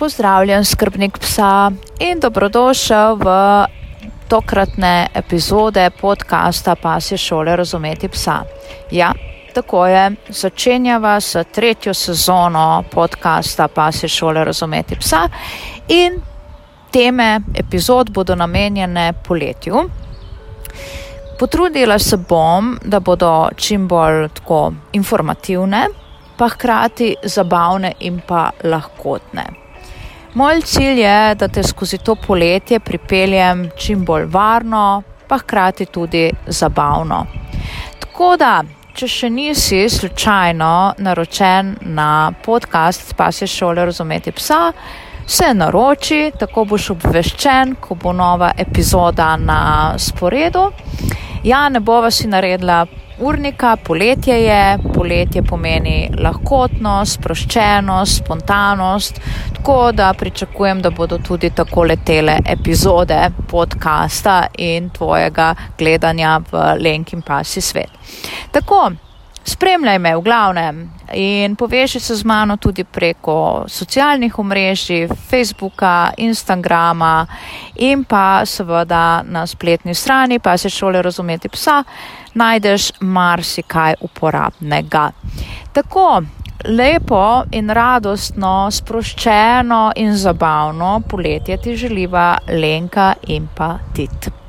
Pozdravljen, skrbnik psa in dobrodošel v tokratne epizode podcasta Pasje šole razumeti psa. Ja, tako je, začenjava s tretjo sezono podcasta Pasje šole razumeti psa in teme epizod bodo namenjene poletju. Potrudila se bom, da bodo čim bolj tako informativne, pa hkrati zabavne in pa lahkotne. Moj cilj je, da te skozi to poletje pripeljem čim bolj varno, pa hkrati tudi zabavno. Tako da, če še nisi slučajno naročen na podcast Spasje šole razumeti psa, se naroči, tako boš obveščen, ko bo nova epizoda na sporedu. Ja, ne bova si naredila urnika, poletje je, poletje pomeni lahkotnost, sproščenost, spontanost, tako da pričakujem, da bodo tudi tako letele epizode podcasta in tvojega gledanja v Lenkin pasi svet. Tako, spremljaj me v glavnem in poveži se z mano tudi preko socialnih omrežij, Facebooka, Instagrama in pa seveda na spletni strani pa se šole razumeti psa, najdeš marsikaj uporabnega. Tako, lepo in radostno, sproščeno in zabavno poletje ti želiva Lenka in pa Tit.